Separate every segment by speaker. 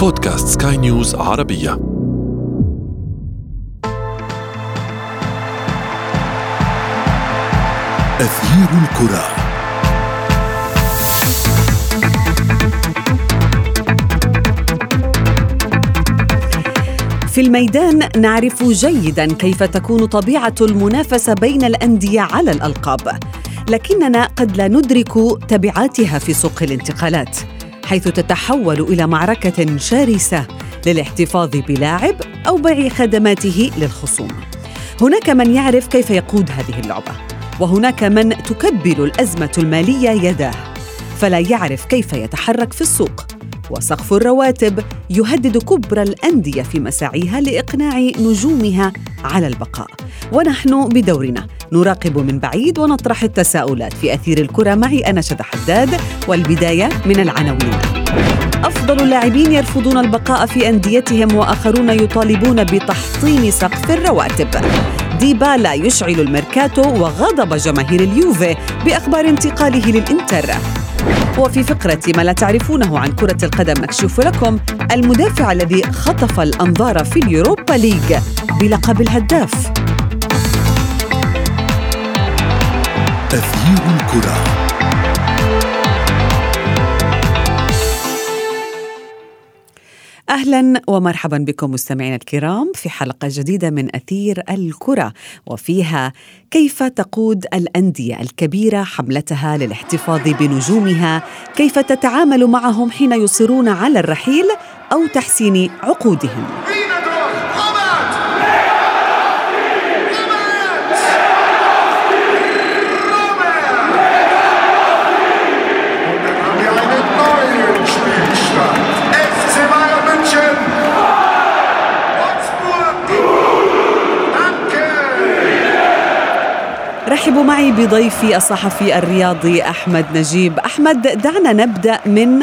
Speaker 1: بودكاست سكاي نيوز عربية. أثير الكرة.
Speaker 2: في الميدان نعرف جيدا كيف تكون طبيعة المنافسة بين الأندية على الألقاب لكننا قد لا ندرك تبعاتها في سوق الانتقالات. حيث تتحول إلى معركة شرسة للاحتفاظ بلاعب أو بيع خدماته للخصوم. هناك من يعرف كيف يقود هذه اللعبة وهناك من تكبل الأزمة المالية يداه. فلا يعرف كيف يتحرك في السوق وسقف الرواتب يهدد كبرى الأندية في مساعيها لإقناع نجومها على البقاء. ونحن بدورنا. نراقب من بعيد ونطرح التساؤلات في أثير الكرة. معي أنا شذا حداد والبداية من العناوين. أفضل اللاعبين يرفضون البقاء في أنديتهم وآخرون يطالبون بتحطيم سقف الرواتب. ديبالا يشعل الميركاتو وغضب جماهير اليوفي بأخبار انتقاله للإنتر. وفي فقرة ما لا تعرفونه عن كرة القدم نكشف لكم المدافع الذي خطف الأنظار في اليوروبا ليج بلقب الهداف.
Speaker 1: أثير الكرة
Speaker 2: أهلا ومرحبا بكم مستمعينا الكرام في حلقة جديدة من أثير الكرة وفيها كيف تقود الأندية الكبيرة حملتها للاحتفاظ بنجومها، كيف تتعامل معهم حين يصرون على الرحيل أو تحسين عقودهم. رحبوا معي بضيفي الصحفي الرياضي أحمد نجيب، أحمد دعنا نبدأ من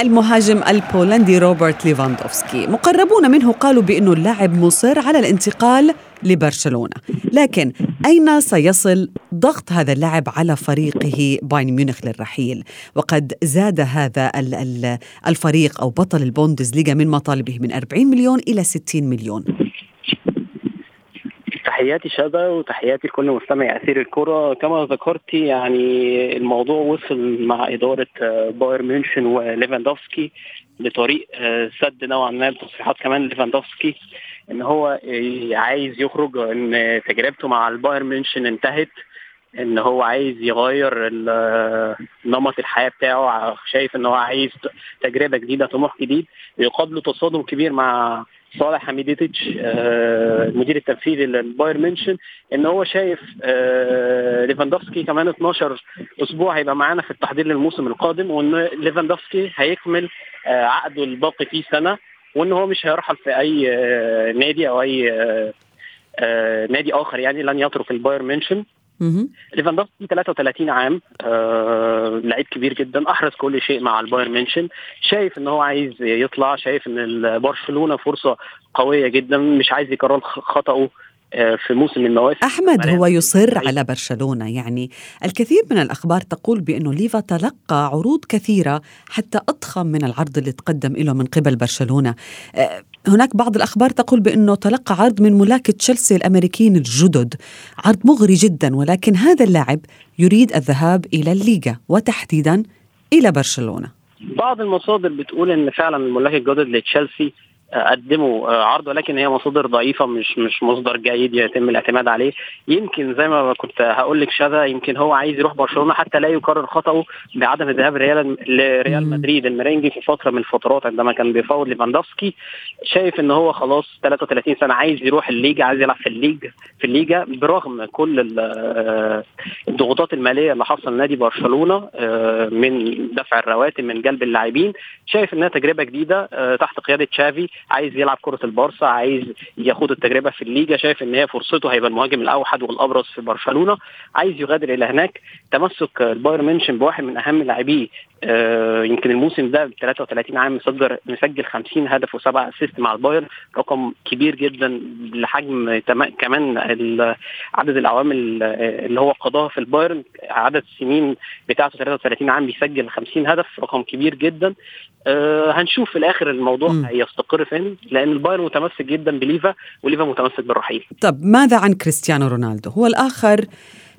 Speaker 2: المهاجم البولندي روبرت ليفاندوفسكي. مقربون منه قالوا بأنه اللاعب مصر على الانتقال لبرشلونة. لكن أين سيصل ضغط هذا اللاعب على فريقه بايرن ميونخ للرحيل؟ وقد زاد هذا ال- ال- الفريق أو بطل البوندسليغا من مطالبه من 40 مليون إلى 60 مليون
Speaker 3: تحياتي شذا وتحياتي لكل مستمع أثير الكرة. كما ذكرتي يعني الموضوع وصل مع إدارة آه، بايرن ميونشن وليفاندوفسكي لطريق آه، سد نوعا ما بتصريحات كمان ليفاندوفسكي إن هو آه، عايز يخرج إن تجربته مع البايرن ميونشن انتهت. إن هو عايز يغير آه، نمط الحياة بتاعه شايف إن هو عايز تجربة جديدة طموح جديد يقابله تصادم كبير مع صالح حميديتش آه، المدير التنفيذي للبايرن ميونشن إن هو شايف آه، ليفاندوفسكي كمان 12 أسبوع هيبقى معانا في التحضير للموسم القادم وإن ليفاندوفسكي هيكمل آه، عقده الباقي فيه سنة وإن هو مش هيرحل في أي آه، نادي أو أي آه، آه، نادي آخر يعني لن يترك البايرن
Speaker 2: مهم.
Speaker 3: ليفاندوفسكي 33 عام آه، لعيب كبير جدا أحرز كل شيء مع البايرن ميونشن شايف إن هو عايز يطلع شايف إن برشلونة فرصة قوية جدا مش عايز يكرر خطأه آه، في موسم من المواسم.
Speaker 2: أحمد هو يصر. على برشلونة. يعني الكثير من الأخبار تقول بأنه ليفا تلقى عروض كثيرة حتى أضخم من العرض اللي تقدم له من قبل برشلونة. آه، هناك بعض الأخبار تقول بأنه تلقى عرض من ملاك تشيلسي الأمريكيين الجدد. عرض مغري جدا ولكن هذا اللاعب يريد الذهاب إلى الليغا وتحديدا إلى برشلونة.
Speaker 3: بعض المصادر بتقول إن فعلا الملاك الجدد لتشيلسي قدموا آه، عرض ولكن هي مصادر ضعيفة مش مش مصدر جيد يتم الاعتماد عليه. يمكن زي ما كنت هقول لك شذا يمكن هو عايز يروح برشلونة حتى لا يكرر خطأه بعدم الذهاب ريال لريال. مدريد. الميرينجي في فترة من الفترات عندما كان بيفاوض ليفاندوفسكي شايف إن هو خلاص 33 سنة عايز يروح الليجا عايز يلعب في الليج في الليجا برغم كل آه، الضغوطات المالية اللي حصل نادي برشلونة آه، من دفع الرواتب من جلب اللاعبين. شايف إنها تجربة جديدة تحت قيادة تشافي. عايز يلعب كرة البارسا عايز ياخد التجربة في الليجا شايف إن هي فرصته هيبقى المهاجم الأوحد والأبرز في برشلونة عايز يغادر إلى هناك. تمسك البايرن ميونشن بواحد من أهم لاعبيه يمكن الموسم ده ب 33 عام مسجل مسجل 50 هدف وسبع assist مع البايرن رقم كبير جدا لحجم كمان عدد الأعوام اللي هو قضاها في البايرن عدد السنين بتاعته 33 عام بيسجل 50 هدف رقم كبير جدا. آه هنشوف في الآخر الموضوع هيستقر فين لأن البايرن متمسك جدا بليفا وليفا متمسك بالرحيل.
Speaker 2: طب ماذا عن كريستيانو رونالدو؟ هو الآخر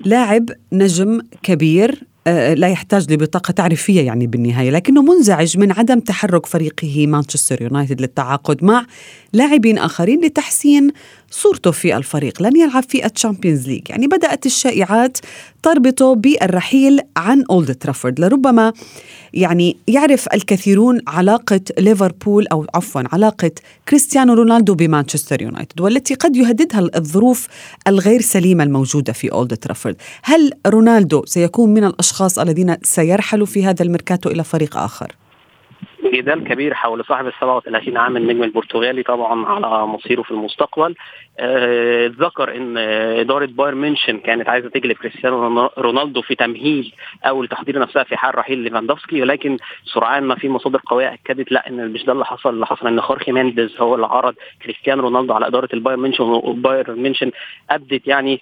Speaker 2: لاعب نجم كبير آه، لا يحتاج لبطاقة تعريفية يعني بالنهاية لكنه منزعج من عدم تحرك فريقه مانشستر يونايتد للتعاقد مع لاعبين آخرين لتحسين صورته في الفريق. لن يلعب في ال Champions League. يعني بدأت الشائعات تربطه بالرحيل عن أولد ترافورد. لربما يعني يعرف الكثيرون علاقة ليفربول أو عفوا علاقة كريستيانو رونالدو بمانشستر يونايتد والتي قد يهددها الظروف الغير سليمة الموجودة في أولد ترافورد. هل رونالدو سيكون من الأشخاص الذين سيرحلوا في هذا الميركاتو إلى فريق آخر؟
Speaker 3: جدال كبير حول صاحب ال 37 عام النجم البرتغالي طبعا على مصيره في المستقبل. آه، ذكر إن إدارة بايرن ميونشن كانت عايزة تجلب كريستيانو رونالدو في تمهيد أو لتحضير نفسها في حال رحيل ليفاندوفسكي ولكن سرعان ما في مصادر قوية أكدت لا إن مش ده اللي حصل. اللي حصل إن خورخي مينديز هو اللي عرض كريستيانو رونالدو على إدارة البايرن ميونشن وبايرن ميونشن أبدت يعني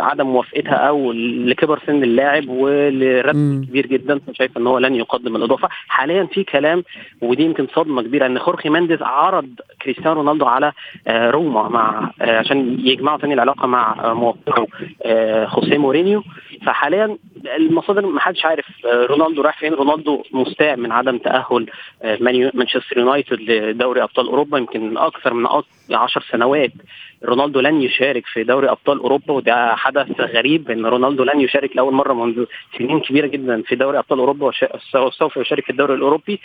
Speaker 3: عدم موافقتها أو لكبر سن اللاعب ولرد كبير جدا. شايف إن هو لن يقدم الإضافة. حاليا في كلام ودي يمكن صدمة كبيرة إن خورخي مينديز عرض كريستيانو رونالدو على آه، روما مع آه، عشان يجمعوا ثاني العلاقة مع موقعه آه، خوسيه مورينيو. فحاليا المصادر ما حدش عارف رونالدو راح فين. رونالدو مستاء من عدم تأهل مانشستر يونايتد لدوري أبطال أوروبا. يمكن أكثر من 10 سنوات رونالدو لن يشارك في دوري أبطال أوروبا. وده حدث غريب إن رونالدو لن يشارك لأول مرة منذ سنين كبيرة جدا في دوري أبطال أوروبا وسوف يشارك في الدوري الأوروبي.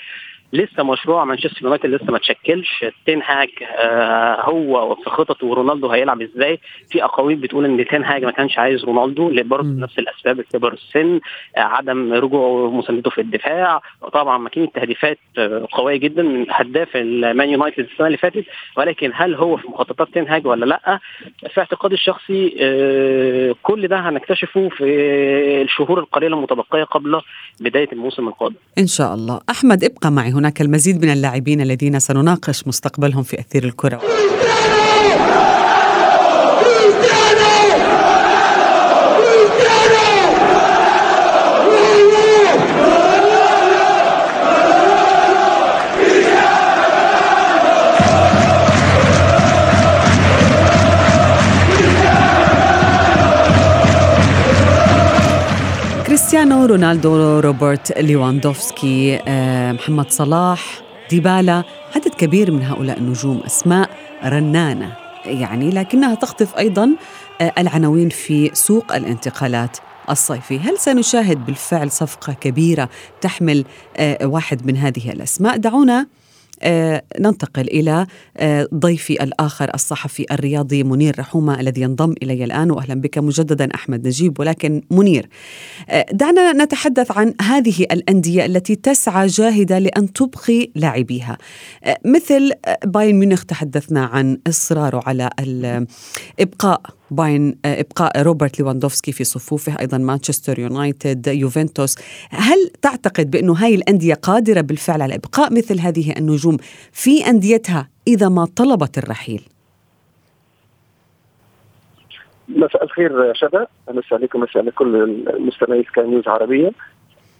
Speaker 3: لسه مشروع مانشستر يونايتد لسه ما تشكلش. تين هاج آه هو في خططه ورونالدو هيلعب إزاي. في أقاويل بتقول إن تين هاج ما كانش عايز رونالدو. برضه نفس الأسباب كبر السن آه عدم رجوعه مساندته في الدفاع. طبعا ماكينه تهديفات آه قوية جدا من هداف المان يونايتد السنة اللي فاتت. ولكن هل هو في مخططات تين هاج ولا لأ؟ في اعتقادي الشخصي آه كل ده هنكتشفه في الشهور القليلة المتبقية قبل بداية الموسم القادم.
Speaker 2: إن شاء الله. أحمد ابقى معي هناك المزيد من اللاعبين الذين سنناقش مستقبلهم في أثير الكرة. كريستيانو رونالدو روبرت ليواندوفسكي آه، محمد صلاح ديبالا. عدد كبير من هؤلاء النجوم أسماء رنانة يعني لكنها تخطف أيضا آه، العناوين في سوق الانتقالات الصيفي. هل سنشاهد بالفعل صفقة كبيرة تحمل آه، واحد من هذه الأسماء؟ دعونا ننتقل إلى آه، ضيفي الآخر الصحفي الرياضي منير رحومة الذي ينضم إلي الآن وأهلا بك مجددا أحمد نجيب ولكن منير آه، دعنا نتحدث عن هذه الأندية التي تسعى جاهدة لأن تبقي لاعبيها. مثل بايرن ميونخ تحدثنا عن إصراره على الإبقاء باين آه، إبقاء روبرت ليواندوفسكي في صفوفه أيضا مانشستر يونايتد يوفنتوس. هل تعتقد بأنه هاي الأندية قادرة بالفعل على إبقاء مثل هذه النجوم في أنديتها إذا ما طلبت الرحيل؟
Speaker 4: مساء الخير شباب. مساء عليكم مساء لكل المستمعين سكاي نيوز عربية.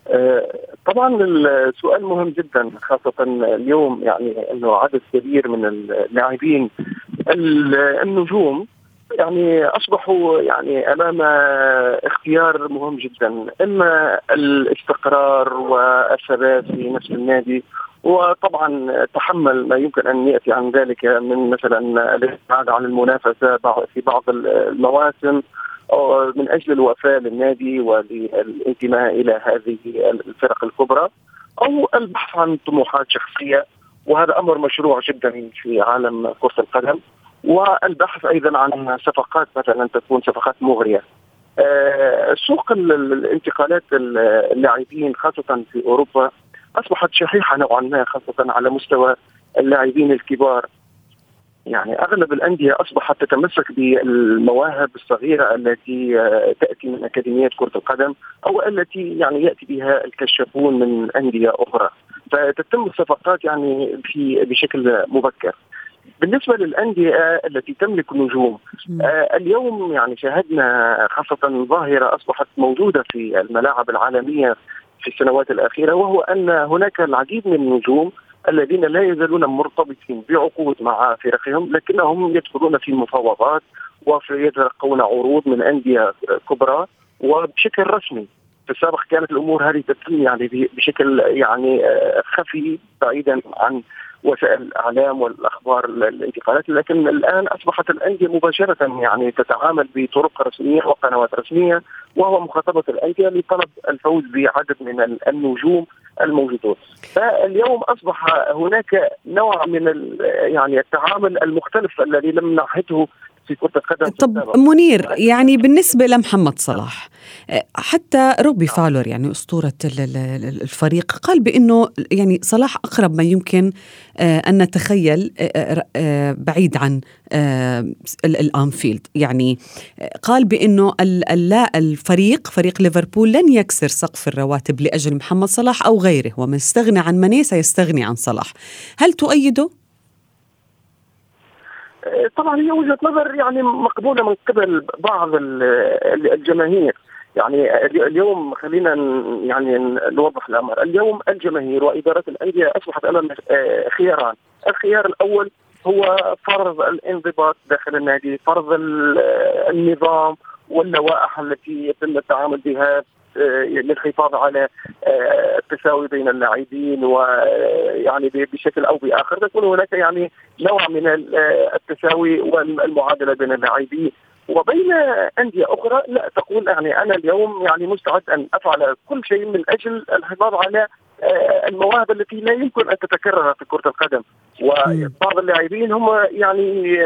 Speaker 4: آه، طبعا السؤال مهم جدا خاصة اليوم يعني إنه عدد كبير من اللاعبين. النجوم يعني أصبحوا يعني أمام اختيار مهم جدا. إما الاستقرار والثبات في نفس النادي وطبعا تحمل ما يمكن أن يأتي عن ذلك من مثلا الابتعاد عن المنافسة في بعض المواسم من أجل الوفاء للنادي والانتماء إلى هذه الفرق الكبرى أو البحث عن طموحات شخصية. وهذا أمر مشروع جدا في عالم كرة القدم. والبحث أيضا عن صفقات مثلا تكون صفقات مغرية. آه، سوق الانتقالات اللاعبين خاصة في أوروبا أصبحت شحيحة نوعا ما خاصة على مستوى اللاعبين الكبار. يعني أغلب الأندية أصبحت تتمسك بالمواهب الصغيرة التي آه، تأتي من اكاديميات كرة القدم أو التي يعني يأتي بها الكشافون من أندية أخرى فتتم الصفقات يعني في بشكل مبكر بالنسبة للأندية التي تملك نجوم آه اليوم يعني شاهدنا خاصة ظاهرة أصبحت موجودة في الملاعب العالمية في السنوات الأخيرة وهو أن هناك العديد من النجوم الذين لا يزالون مرتبطين بعقود مع فرقهم لكنهم يدخلون في مفاوضات ويتلقون عروض من أندية كبرى وبشكل رسمي. في السابق كانت الأمور هذه تتم يعني بشكل يعني آه، خفي بعيدا عن وسائل الإعلام والأخبار الانتقالات لكن الآن أصبحت الأندية مباشرة يعني تتعامل بطرق رسمية وقنوات رسمية وهو مخاطبة الأندية لطلب الفوز بعدد من النجوم الموجودون. فاليوم أصبح هناك نوع من يعني التعامل المختلف الذي لم نعهده في كرة القدم
Speaker 2: طب منير يعني بالنسبة لمحمد صلاح حتى روبي فالور يعني أسطورة الفريق قال بأنه يعني صلاح أقرب ما يمكن آه، أن نتخيل آه، آه، بعيد عن الأنفيلد يعني قال بأنه الفريق فريق ليفربول لن يكسر سقف الرواتب لأجل محمد صلاح أو غيره ومن استغنى عن ماني سيستغني عن صلاح. هل تؤيده؟
Speaker 4: طبعا هي وجهة نظر يعني مقبولة من قبل بعض الجماهير. يعني اليوم خلينا يعني نوضح الأمر، اليوم الجماهير وادارات الأندية أصبحت أمام آه، خياران، الخيار الأول هو فرض الانضباط داخل النادي، فرض النظام واللوائح التي يتم التعامل بها آه، للحفاظ على آه، التساوي بين اللاعبين ويعني بشكل أو بآخر. تكون هناك يعني نوع من آه، التساوي والمعادلة بين اللاعبين. وبين أندية أخرى لا تقول يعني أنا اليوم يعني مستعد أن أفعل كل شيء من أجل الحفاظ على المواهب التي لا يمكن أن تتكرر في كرة القدم. وبعض اللاعبين هم يعني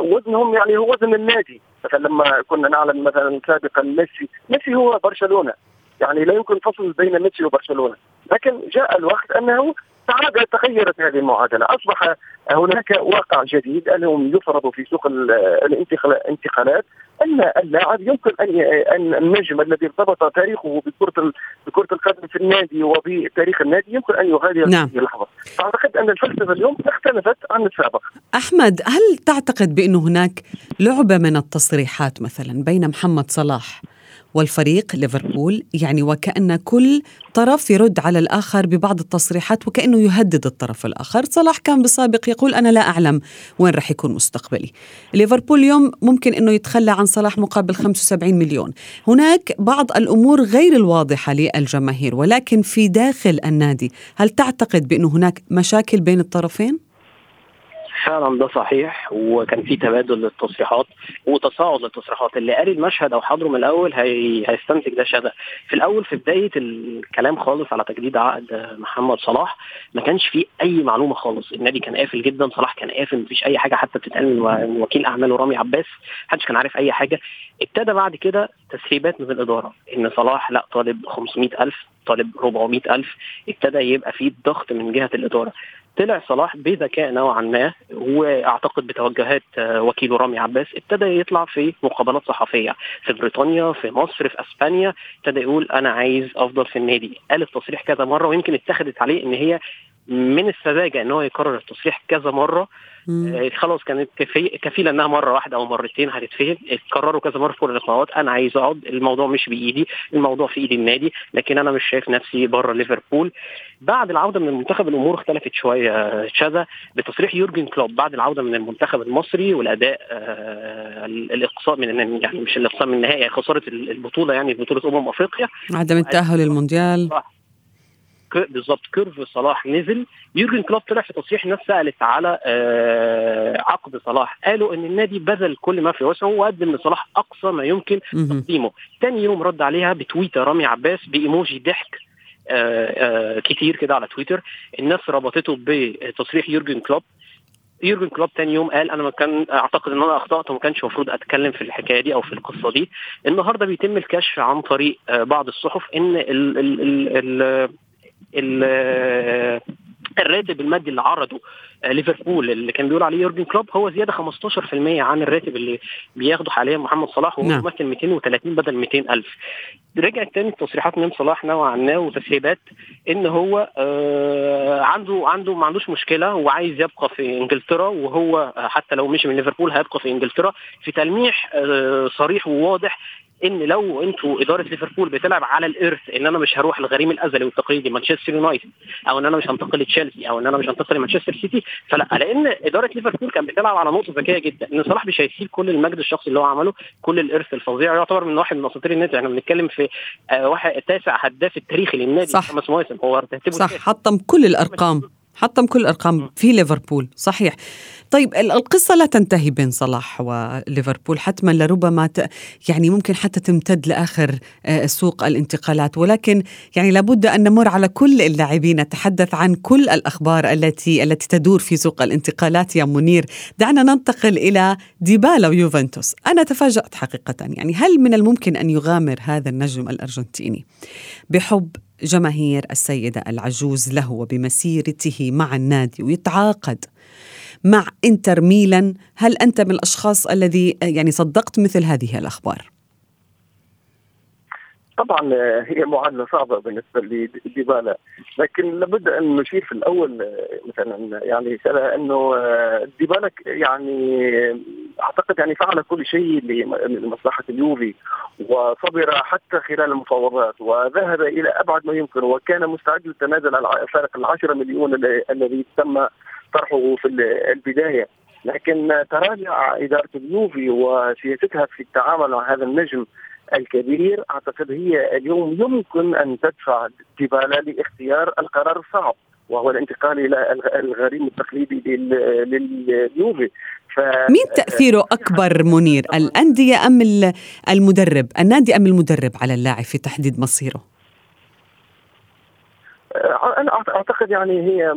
Speaker 4: وزنهم يعني هو وزن النادي. مثلا لما كنا نعلم مثلا سابقا ميسي ميسي هو برشلونة. يعني لا يمكن فصل بين ميسي وبرشلونة. لكن جاء الوقت أنه تعاد تغيرت هذه المعادلة. أصبح هناك واقع جديد انهم يفرضوا في سوق الانتقالات أن اللاعب يمكن أن أن النجم الذي ارتبط تاريخه بكرة بكرة القدم في النادي وبتاريخ النادي يمكن أن يغادر نعم. هذه اللحظه فاعتقد أن الفلسفة اليوم اختلفت عن السابق.
Speaker 2: أحمد هل تعتقد بانه هناك لعبة من التصريحات مثلا بين محمد صلاح والفريق ليفربول يعني وكأن كل طرف يرد على الآخر ببعض التصريحات وكأنه يهدد الطرف الآخر. صلاح كان بالسابق يقول أنا لا أعلم وين رح يكون مستقبلي. ليفربول اليوم ممكن أنه يتخلى عن صلاح مقابل 75 مليون. هناك بعض الأمور غير الواضحة للجماهير ولكن في داخل النادي هل تعتقد بأنه هناك مشاكل بين الطرفين؟
Speaker 3: فعلا ده صحيح وكان في تبادل للتصريحات وتصاعد للتصريحات. اللي قاري المشهد أو حضره من الأول هي... هيستنتج ده شبه في الأول في بداية الكلام خالص على تجديد عقد محمد صلاح ما كانش فيه أي معلومة خالص. النادي كان قافل جدا صلاح كان قافل مفيش أي حاجة حتى بتتقال من وكيل أعماله رامي عباس محدش كان عارف أي حاجة. ابتدى بعد كده تسريبات من الإدارة إن صلاح لا طالب 500000 طالب 400000 ابتدى يبقى في ضغط من جهة الإدارة. طلع صلاح بذكاء نوعا ما وأعتقد بتوجهات آه، وكيله رامي عباس ابتدى يطلع في مقابلات صحفية في بريطانيا في مصر في أسبانيا ابتدى يقول أنا عايز أفضل في النادي. قال التصريح كذا مرة ويمكن اتخذت عليه إن هي من السذاجة إن هو يكرر التصريح كذا مرة. آه خلاص كانت كفي كفيله إنها مرة واحدة أو مرتين هتتفهم. اتكرروا كذا مرة في كل اللقاءات أنا عايز أقعد. الموضوع مش بإيدي. الموضوع في ايد النادي. لكن أنا مش شايف نفسي بره ليفربول. بعد العودة من المنتخب الأمور اختلفت شوية شذا بتصريح يورجن كلوب بعد العودة من المنتخب المصري والأداء آه الإقصاء من يعني مش الإقصاء من النهائي خسارة البطولة يعني بطولة أمم أفريقيا.
Speaker 2: عدم التأهل للمونديال.
Speaker 3: بالظبط curve صلاح نزل. يورجن كلوب طلع في تصريح الناس سألت على آه عقد صلاح. قالوا إن النادي بذل كل ما في وسعه وقدم لصلاح أقصى ما يمكن تقديمه. ثاني يوم رد عليها بتويته رامي عباس بإيموجي ضحك آه آه كتير كده على تويتر. الناس ربطته بتصريح يورجن كلوب. يورجن كلوب تاني يوم قال أنا ما كان أعتقد إن أنا أخطأت وما كانش المفروض أتكلم في الحكاية دي أو في القصة دي. النهارده بيتم الكشف عن طريق بعض الصحف إن ال ال ال ال الراتب المادي اللي عرضه ليفربول اللي كان بيقول عليه يورجن كلوب هو زيادة 15% عن الراتب اللي بياخده حاليا محمد صلاح وهو
Speaker 2: نعم.
Speaker 3: مثل 230 بدل 200 ألف رجعت تاني تصريحات من صلاح نوعا ما وتسريبات إن هو آه عنده عنده ما عندوش مشكلة وعايز يبقى في إنجلترا وهو حتى لو مشي من ليفربول هيبقى في إنجلترا في تلميح آه صريح وواضح إن لو أنتوا إدارة ليفربول بتلعب على الإرث إن أنا مش هروح الغريم الأزلي والتقليدي مانشستر يونايتد أو إن أنا مش هنتقل لتشيلسي أو إن أنا مش هنتقل لمانشستر سيتي فلا لأن إدارة ليفربول كانت بتلعب على نقطة ذكية جدا إن صلاح مش هيسيب كل المجد الشخصي اللي هو عمله كل الإرث الفظيع يعتبر من واحد من أساطير النادي إحنا بنتكلم في آه واحد تاسع هداف التاريخي للنادي
Speaker 2: صح.
Speaker 3: خمس مواسم هو ترتيبه
Speaker 2: صح
Speaker 3: التاسع.
Speaker 2: حطم كل الأرقام حطم كل الارقام في ليفربول صحيح. طيب ال- القصة لا تنتهي بين صلاح وليفربول حتما لربما ت... يعني ممكن حتى تمتد لآخر آه، سوق الانتقالات. ولكن يعني لابد أن نمر على كل اللاعبين نتحدث عن كل الأخبار التي التي تدور في سوق الانتقالات. يا منير دعنا ننتقل إلى ديبالا ويوفنتوس. أنا تفاجأت حقيقة يعني هل من الممكن أن يغامر هذا النجم الأرجنتيني بحب جماهير السيدة العجوز له وبمسيرته مع النادي ويتعاقد مع إنتر ميلان. هل أنت من الأشخاص الذي يعني صدقت مثل هذه الأخبار؟
Speaker 4: طبعا آه، هي معادلة صعبة بالنسبة لديبالا لكن لابد أن نشير في الأول آه، مثلا يعني أنه آه، ديبالا ك- يعني آه، أعتقد يعني فعل كل شيء لم- لمصلحة اليوفي وصبر حتى خلال المفاوضات وذهب إلى أبعد ما يمكن وكان مستعد للتنازل عن فارق العشرة مليون الذي- تم طرحه في ال- البداية. لكن تراجع إدارة اليوفي وسياستها في التعامل مع هذا النجم الكبير. أعتقد هي اليوم يمكن أن تدفع ديبالا لاختيار القرار الصعب وهو الانتقال إلى الغ- الغريم التقليدي لل- لليوفي ف
Speaker 2: مين تأثيره أكبر منير الأندية أم ال- المدرب النادي أم المدرب على اللاعب في تحديد مصيره؟
Speaker 4: آه، أنا أعتقد يعني هي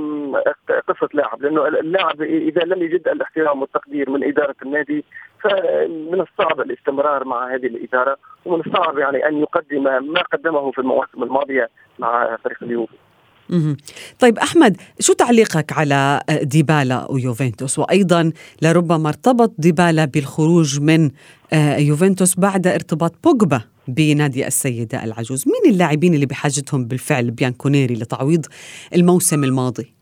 Speaker 4: قصة لاعب لأنه اللاعب إذا لم يجد الاحترام والتقدير من إدارة النادي فمن الصعب الاستمرار مع هذه الإدارة ومن الصعب يعني أن يقدم ما قدمه في المواسم الماضية مع فريق اليوفي.
Speaker 2: طيب أحمد شو تعليقك على ديبالا ويوفنتوس؟ وأيضا لربما ارتبط ديبالا بالخروج من آه، يوفنتوس بعد ارتباط بوجبا بنادي السيدة العجوز. مين اللاعبين اللي بحاجتهم بالفعل؟ بيانكونيري لتعويض الموسم الماضي.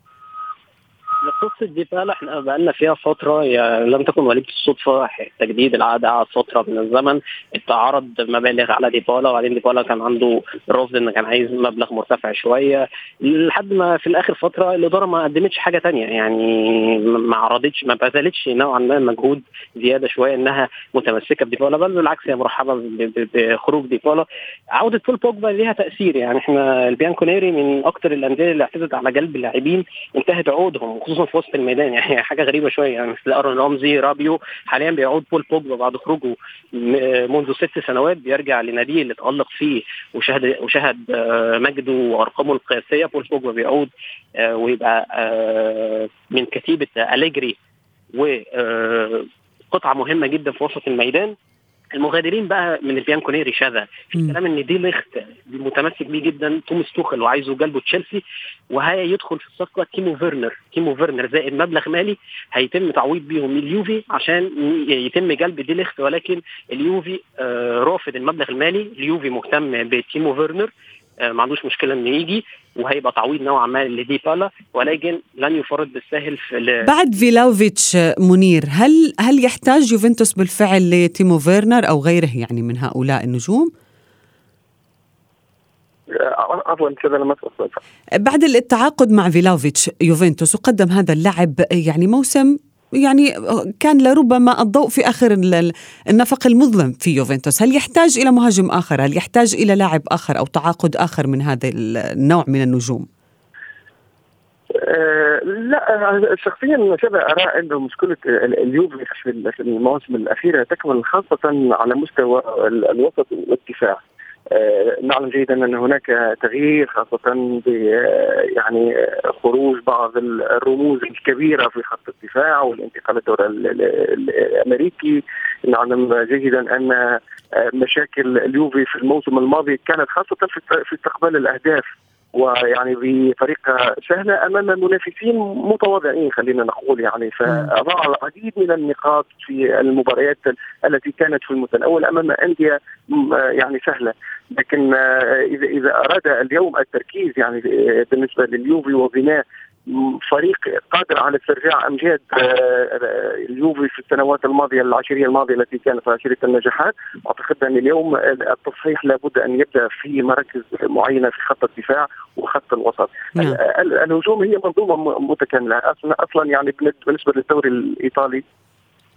Speaker 3: قصة ديبالا إحنا بقالنا فيها فترة يعني لم تكن وليدة الصدفة تجديد العقد قعد فترة من الزمن اتعرض مبالغ على ديبالا وبعدين ديبالا كان عنده رفض إن كان عايز مبلغ مرتفع شوية لحد ما في الآخر فترة الإدارة ما قدمتش حاجة تانية يعني ما عرضتش ما بذلتش نوعا ما مجهود زيادة شوية إنها متمسكة بديبالا بل بالعكس هي ب- بخروج ديبالا عودة بول بوجبا ليها تأثير يعني إحنا البيانكونيري من أكتر الأندية اللي اعتمدت على جلب اللاعبين انتهت عقودهم خصوصا في وسط الميدان يعني حاجة غريبة شوية يعني مثل أرون رمزي رابيو حاليا بيعود بول بوجبا بعد خروجه منذ ست سنوات بيرجع لناديه اللي تألق فيه وشهد وشهد آه، مجده وأرقامه القياسية. بول بوجبا بيعود آه، ويبقى آه، من كتيبة أليجري وقطعه مهمة جدا في وسط الميدان. المغادرين بقى من البيانكونيري شذا. في. كلام إن دي ليخت متمسك بيه جدا توماس توخل وعايزه جلبه تشيلسي وهيدخل في الصفقة تيمو فيرنر. تيمو فيرنر زائد مبلغ مالي هيتم تعويض بيهم. اليوفي عشان يتم جلب دي ليخت ولكن اليوفي آه، رافض المبلغ المالي. اليوفي مهتم بتيمو فيرنر. ما عندوش مشكلة إنه يجي وهيبقى تعويض نوعا ما لديبالا ولكن لن يفرط بالساهل في
Speaker 2: بعد فيلاوفيتش منير هل هل يحتاج يوفنتوس بالفعل لتيمو فيرنر أو غيره يعني من هؤلاء النجوم؟
Speaker 4: آه، عفوا كذا لما أسأل.
Speaker 2: بعد التعاقد مع فيلاوفيتش يوفنتوس وقدم هذا اللاعب يعني موسم يعني كان لربما الضوء في آخر ال- النفق المظلم في يوفنتوس، هل يحتاج إلى مهاجم آخر؟ هل يحتاج إلى لاعب آخر أو تعاقد آخر من هذا النوع من النجوم؟
Speaker 4: آه، لا شخصيا شبه ارى إنه مشكلة ال- اليوفي في ال- في المواسم الاخيره تكمن خاصة على مستوى ال- الوسط والدفاع. آه، نعلم جيدا أن هناك تغيير خاصة ب آه، يعني آه، خروج بعض ال- الرموز الكبيرة في خط الدفاع والانتقال الدوري ال- ال- الأمريكي. نعلم جيدا أن مشاكل اليوفي في الموسم الماضي كانت خاصة في استقبال الأهداف ويعني بطريقة سهلة أمام منافسين متواضعين خلينا نقول يعني. فاضاع العديد من النقاط في المباريات التي كانت في المتناول أمام أندية يعني سهلة. لكن إذا إذا أراد اليوم التركيز يعني بالنسبة لليوفي وبناء فريق قادر على استرجاع أمجاد آه، آه، اليوفي في السنوات الماضية العشرية الماضية التي كانت عشريه النجاحات. أعتقد أن اليوم التصحيح لابد أن يبدأ في مراكز معينة في خط الدفاع وخط الوسط. نعم. الهجوم هي منظومة متكاملة. أصلا يعني بالنسبة للدوري الإيطالي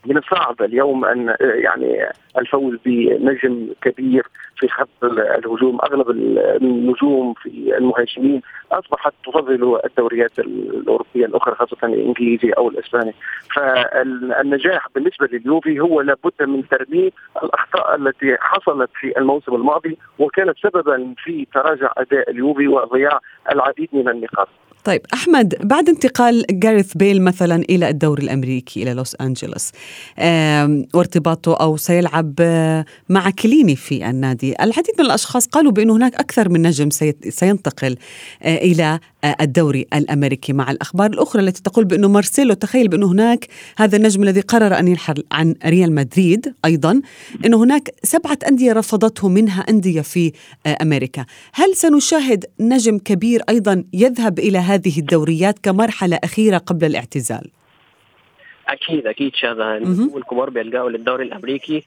Speaker 4: من الصعب اليوم أن يعني الفوز بنجم كبير في خط الهجوم أغلب النجوم في المهاجمين أصبحت تفضل الدوريات الأوروبية الأخرى خاصة الإنجليزي أو الإسباني. فالنجاح بالنسبة لليوفي هو لابد من ترميم الأخطاء التي حصلت في الموسم الماضي وكانت سببا في تراجع أداء اليوفي وضياع العديد من النقاط.
Speaker 2: طيب أحمد بعد انتقال جاريث بيل مثلا إلى الدوري الأمريكي إلى لوس أنجلوس وارتباطه أو سيلعب آه، مع كليني في النادي، العديد من الأشخاص قالوا بانه هناك أكثر من نجم سينتقل آه، إلى آه، الدوري الأمريكي. مع الأخبار الأخرى التي تقول بانه مارسيلو تخيل بانه هناك هذا النجم الذي قرر أن يرحل عن ريال مدريد أيضا انه هناك سبعة أندية رفضته منها أندية في أمريكا، هل سنشاهد نجم كبير أيضا يذهب إلى هذا هذه الدوريات كمرحلة أخيرة قبل الاعتزال.
Speaker 3: أكيد أكيد شذا النجوم الكبار بيلجأوا للدوري الأمريكي.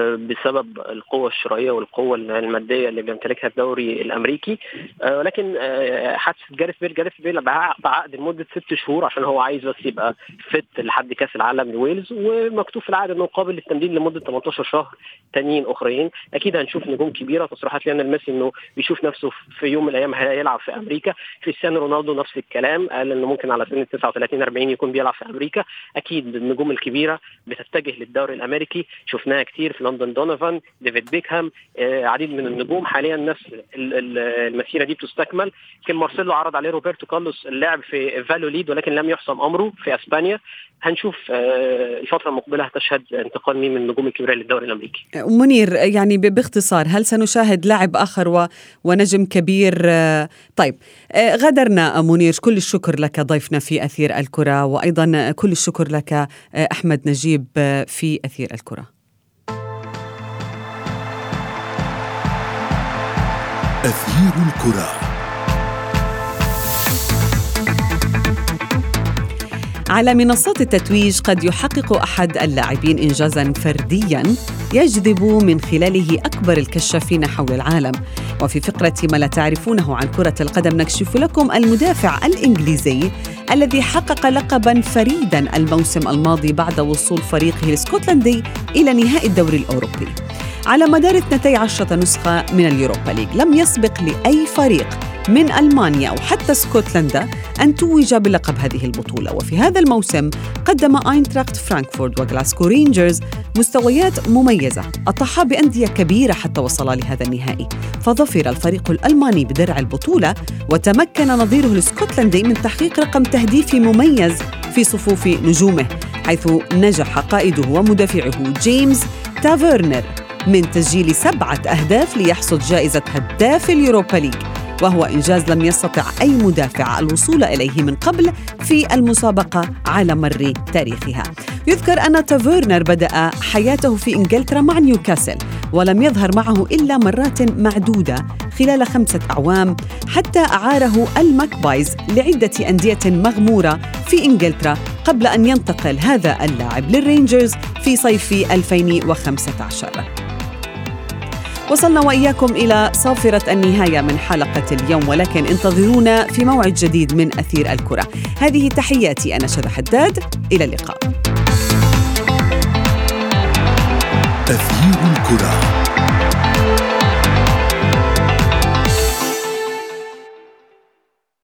Speaker 3: بسبب القوة الشرائية والقوة المادية اللي بيمتلكها الدوري الأمريكي. آه، ولكن آه، حادثة جاريث بيل جاريث بيل بعقد لمدة ست شهور عشان هو عايز بس يبقى fit لحد كأس العالم لويلز ومكتوب في العقد إنه قابل للتمديد لمدة 18 شهر تانيين أخرين. أكيد هنشوف نجوم كبيرة. تصريحات ليونيل ميسي إنه بيشوف نفسه في يوم من الأيام هيلعب في أمريكا. كريستيانو رونالدو نفس الكلام قال إنه ممكن على سن 39 40 يكون بيلعب في أمريكا. أكيد النجوم الكبيرة بتتجه للدوري الأمريكي. شفناها كتير في لاندون دونوفان ديفيد بيكهام آه، عديد من النجوم. حاليا نفس المسيرة دي بتستكمل. كان مارسيلو عرض عليه روبرتو كارلوس اللعب في فالوليد ولكن لم يحسم أمره في أسبانيا. هنشوف آه، الفترة المقبلة هتشهد انتقال مين من النجوم الكبيره للدوري الأمريكي.
Speaker 2: منير يعني باختصار هل سنشاهد لاعب آخر و... ونجم كبير؟ آه، طيب غادرنا منير كل الشكر لك ضيفنا في أثير الكرة وأيضا كل الشكر لك أحمد نجيب في أثير الكرة.
Speaker 1: أثير الكرة.
Speaker 2: على منصات التتويج قد يحقق أحد اللاعبين انجازا فرديا يجذب من خلاله أكبر الكشافين حول العالم. وفي فقرة ما لا تعرفونه عن كرة القدم نكشف لكم المدافع الإنجليزي الذي حقق لقبا فريدا الموسم الماضي بعد وصول فريقه الإسكتلندي إلى نهائي الدوري الأوروبي. على مدار 12 نسخة من اليوروبا ليج. لم يسبق لأي فريق من ألمانيا أو حتى اسكتلندا أن توج بلقب هذه البطولة. وفي هذا الموسم قدم أينتراخت فرانكفورت وغلاسكو رينجرز مستويات مميزة أطاحا بأندية كبيرة حتى وصلا لهذا النهائي. فظفر الفريق الألماني بدرع البطولة وتمكن نظيره الاسكتلندي من تحقيق رقم تهديفي مميز في صفوف نجومه حيث نجح قائده ومدافعه جيمس تافيرنر من تسجيل سبعة أهداف ليحصد جائزة هداف اليوروبا ليج وهو إنجاز لم يستطع أي مدافع الوصول إليه من قبل في المسابقة على مر تاريخها. يذكر أن تافيرنر بدأ حياته في إنجلترا مع نيوكاسل ولم يظهر معه إلا مرات معدودة خلال خمسة أعوام حتى أعاره الماجبايز لعدة أندية مغمورة في إنجلترا قبل أن ينتقل هذا اللاعب للرينجرز في صيف 2015 وصلنا وإياكم إلى صافرة النهاية من حلقة اليوم ولكن انتظرونا في موعد جديد من أثير الكرة. هذه تحياتي أنا شذى حداد إلى اللقاء.
Speaker 1: أثير الكرة